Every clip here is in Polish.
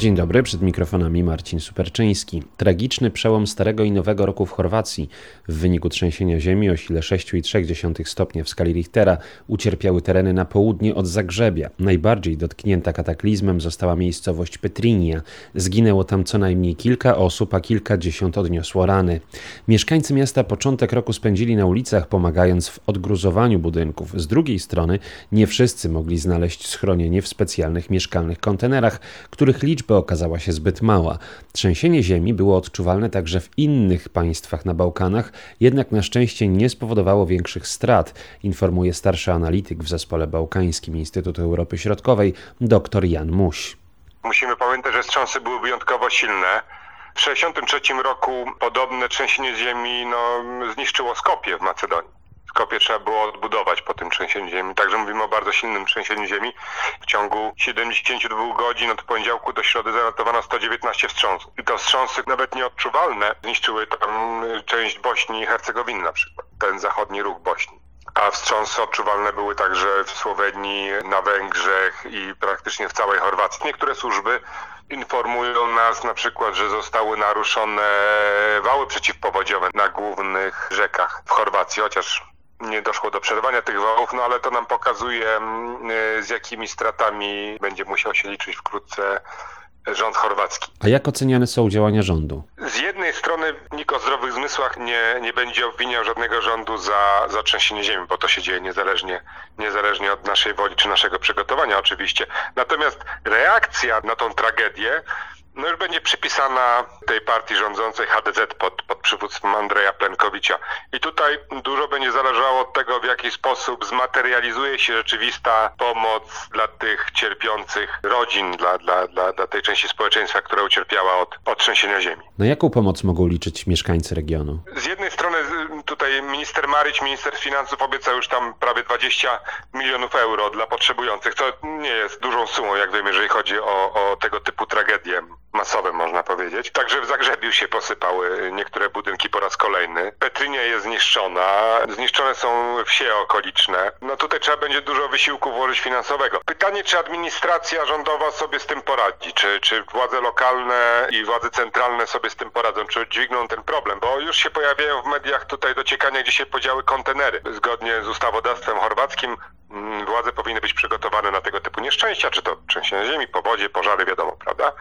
Dzień dobry, przed mikrofonami Marcin Superczyński. Tragiczny przełom starego i nowego roku w Chorwacji. W wyniku trzęsienia ziemi o sile 6,3 stopnia w skali Richtera ucierpiały tereny na południe od Zagrzebia. Najbardziej dotknięta kataklizmem została miejscowość Petrinia. Zginęło tam co najmniej kilka osób, a kilkadziesiąt odniosło rany. Mieszkańcy miasta początek roku spędzili na ulicach, pomagając w odgruzowaniu budynków. Z drugiej strony nie wszyscy mogli znaleźć schronienie w specjalnych mieszkalnych kontenerach, których liczba liczba okazała się zbyt mała. Trzęsienie ziemi było odczuwalne także w innych państwach na Bałkanach, jednak na szczęście nie spowodowało większych strat, informuje starszy analityk w zespole bałkańskim Instytutu Europy Środkowej dr Jan Muś. Musimy pamiętać, że wstrząsy były wyjątkowo silne. W 1963 roku podobne trzęsienie ziemi no, zniszczyło Skopie w Macedonii. Skopie trzeba było odbudować po tym trzęsieniu ziemi. Także mówimy o bardzo silnym trzęsieniu ziemi. W ciągu 72 godzin od poniedziałku do środy zanotowano 119 wstrząsów. I to wstrząsy nawet nieodczuwalne zniszczyły tam część Bośni i Hercegowiny na przykład. Ten zachodni róg Bośni. A wstrząsy odczuwalne były także w Słowenii, na Węgrzech i praktycznie w całej Chorwacji. Niektóre służby informują nas na przykład, że zostały naruszone wały przeciwpowodziowe na głównych rzekach w Chorwacji, chociaż nie doszło do przerwania tych wałów, no ale to nam pokazuje, mm, y, z jakimi stratami będzie musiał się liczyć wkrótce rząd chorwacki. A jak oceniane są działania rządu? Z jednej strony nikt o zdrowych zmysłach nie, nie będzie obwiniał żadnego rządu za, za trzęsienie ziemi, bo to się dzieje niezależnie, niezależnie od naszej woli czy naszego przygotowania oczywiście. Natomiast reakcja na tą tragedię no już będzie przypisana tej partii rządzącej HDZ pod, pod przywództwem Andrzeja Plenkowicza. I tutaj dużo będzie zależało od tego, w jaki sposób zmaterializuje się rzeczywista pomoc dla tych cierpiących rodzin, dla, dla, dla, dla tej części społeczeństwa, która ucierpiała od, od trzęsienia ziemi. Na jaką pomoc mogą liczyć mieszkańcy regionu? Z jednej strony tutaj minister Maryć, minister finansów obiecał już tam prawie 20 milionów euro dla potrzebujących, co nie jest dużą sumą, jak wiemy, jeżeli chodzi o, o tego typu tragedie masowe, można powiedzieć. Także w Zagrzebiu się posypały niektóre budynki po raz kolejny. Petrynia jest zniszczona, zniszczone są wsie okoliczne. No tutaj trzeba będzie dużo wysiłku włożyć finansowego. Pytanie, czy administracja rządowa sobie z tym poradzi, czy, czy władze lokalne i władze centralne sobie z tym poradzą, czy dźwigną ten problem, bo już się pojawiają w mediach tutaj dociekania, gdzie się podziały kontenery. Zgodnie z ustawodawstwem chorwackim władze powinny być przygotowane na tego typu nieszczęścia, czy to trzęsienie ziemi, powodzie, pożary, wiadomo, prawda?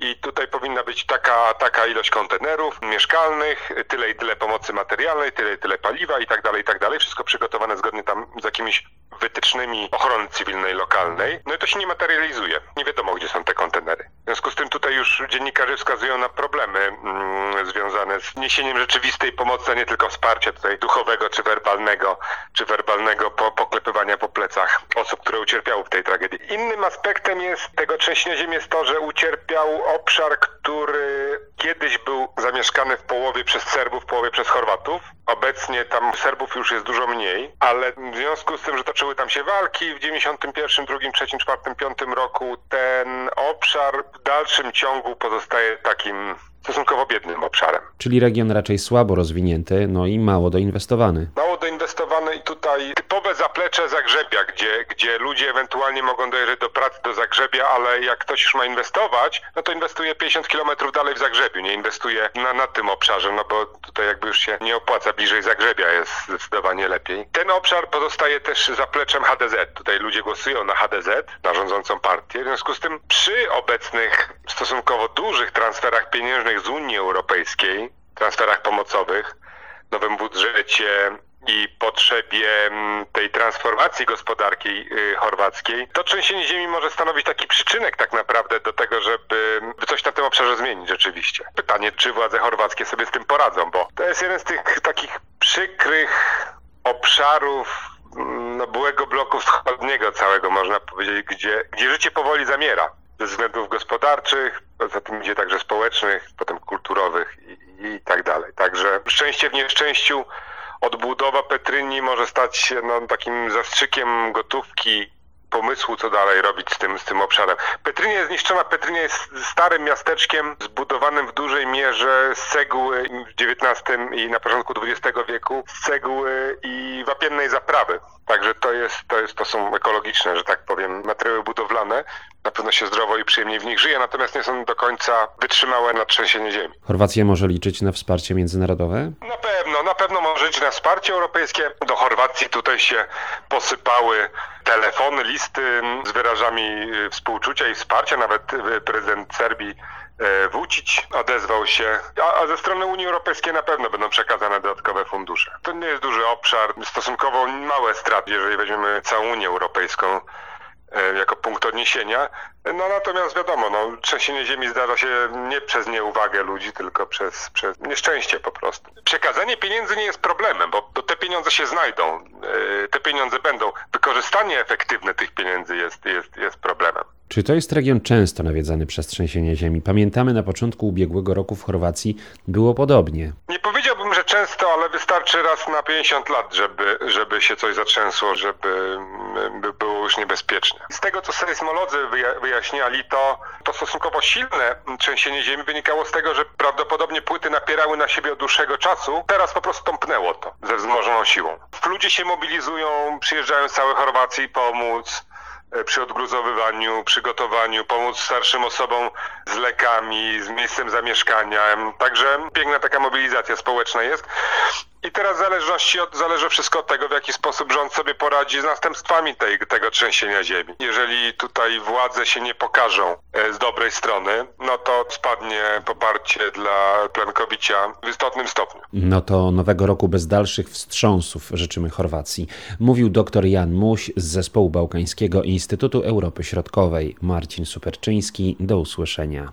I tutaj powinna być taka, taka ilość kontenerów mieszkalnych, tyle i tyle pomocy materialnej, tyle i tyle paliwa i tak dalej, i tak dalej. Wszystko przygotowane zgodnie tam z jakimiś wytycznymi ochrony cywilnej lokalnej. No i to się nie materializuje. Nie wiadomo, gdzie są te kontenery. W związku z tym tutaj już dziennikarze wskazują na problemy mm, związane z niesieniem rzeczywistej pomocy, a nie tylko wsparcia tutaj duchowego czy werbalnego, czy werbalnego po, poklepywania po plecach osób, które ucierpiały w tej tragedii. Innym aspektem jest tego trzęsienia ziemi jest to, że ucierpiał obszar, który kiedyś był zamieszkany w połowie przez Serbów, w połowie przez Chorwatów. Obecnie tam Serbów już jest dużo mniej, ale w związku z tym, że toczyły tam się walki w 91, 2, 3, 4, 5 roku, ten obszar w dalszym ciągu pozostaje takim stosunkowo biednym obszarem. Czyli region raczej słabo rozwinięty, no i mało doinwestowany. Mało doinwestowany i tutaj typowe zaplecze Zagrzebia, gdzie, gdzie ludzie ewentualnie mogą dojrzeć do pracy do Zagrzebia, ale jak ktoś już ma inwestować, no to inwestuje 50 kilometrów dalej w Zagrzebiu, nie inwestuje na, na tym obszarze, no bo tutaj jakby już się nie opłaca, bliżej Zagrzebia jest zdecydowanie lepiej. Ten obszar pozostaje też zapleczem HDZ. Tutaj ludzie głosują na HDZ, na rządzącą partię, w związku z tym przy obecnych stosunkowo dużych transferach pieniężnych z Unii Europejskiej, transferach pomocowych, nowym budżecie i potrzebie mm, tej transformacji gospodarki y, chorwackiej, to trzęsienie ziemi może stanowić taki przyczynek tak naprawdę do tego, żeby coś na tym obszarze zmienić rzeczywiście. Pytanie, czy władze chorwackie sobie z tym poradzą, bo to jest jeden z tych takich przykrych obszarów mm, no, byłego bloku wschodniego całego, można powiedzieć, gdzie, gdzie życie powoli zamiera ze względów gospodarczych, poza tym idzie także społecznych, potem kulturowych i, i tak dalej. Także szczęście w nieszczęściu odbudowa Petrynii może stać się no, takim zastrzykiem gotówki pomysłu, co dalej robić z tym, z tym obszarem. Petrynia jest zniszczona. Petrynia jest starym miasteczkiem zbudowanym w dużej mierze z cegły w XIX i na początku XX wieku, z cegły i wapiennej zaprawy. Także to jest, to jest, to są ekologiczne, że tak powiem, materiały budowlane. Na pewno się zdrowo i przyjemniej w nich żyje, natomiast nie są do końca wytrzymałe na trzęsienie ziemi. Chorwacja może liczyć na wsparcie międzynarodowe? Na pewno, na pewno może liczyć na wsparcie europejskie. Do Chorwacji tutaj się posypały telefony, listy z wyrażami współczucia i wsparcia. Nawet prezydent Serbii Wócić odezwał się, a, a, ze strony Unii Europejskiej na pewno będą przekazane dodatkowe fundusze. To nie jest duży obszar, stosunkowo małe straty, jeżeli weźmiemy całą Unię Europejską jako punkt odniesienia. No natomiast wiadomo, no, trzęsienie ziemi zdarza się nie przez nieuwagę ludzi, tylko przez, przez nieszczęście po prostu. Przekazanie pieniędzy nie jest problemem, bo, te pieniądze się znajdą, te pieniądze będą. Wykorzystanie efektywne tych pieniędzy jest, jest, jest problemem. Czy to jest region często nawiedzany przez trzęsienie ziemi? Pamiętamy na początku ubiegłego roku w Chorwacji było podobnie. Nie powiedziałbym, że często, ale wystarczy raz na 50 lat, żeby, żeby się coś zatrzęsło, żeby by było niebezpieczne. Z tego, co sejsmolodzy wyjaśniali, to, to stosunkowo silne trzęsienie ziemi wynikało z tego, że prawdopodobnie płyty napierały na siebie od dłuższego czasu. Teraz po prostu tąpnęło to ze wzmożoną siłą. Ludzie się mobilizują, przyjeżdżają z całej Chorwacji pomóc przy odgruzowywaniu, przygotowaniu, pomóc starszym osobom z lekami, z miejscem zamieszkania. Także piękna taka mobilizacja społeczna jest. I teraz zależności od, zależy wszystko od tego, w jaki sposób rząd sobie poradzi z następstwami tej, tego trzęsienia ziemi. Jeżeli tutaj władze się nie pokażą z dobrej strony, no to spadnie poparcie dla Plankowicia w istotnym stopniu. No to nowego roku bez dalszych wstrząsów życzymy Chorwacji. Mówił dr Jan Muś z Zespołu Bałkańskiego Instytutu Europy Środkowej. Marcin Superczyński, do usłyszenia.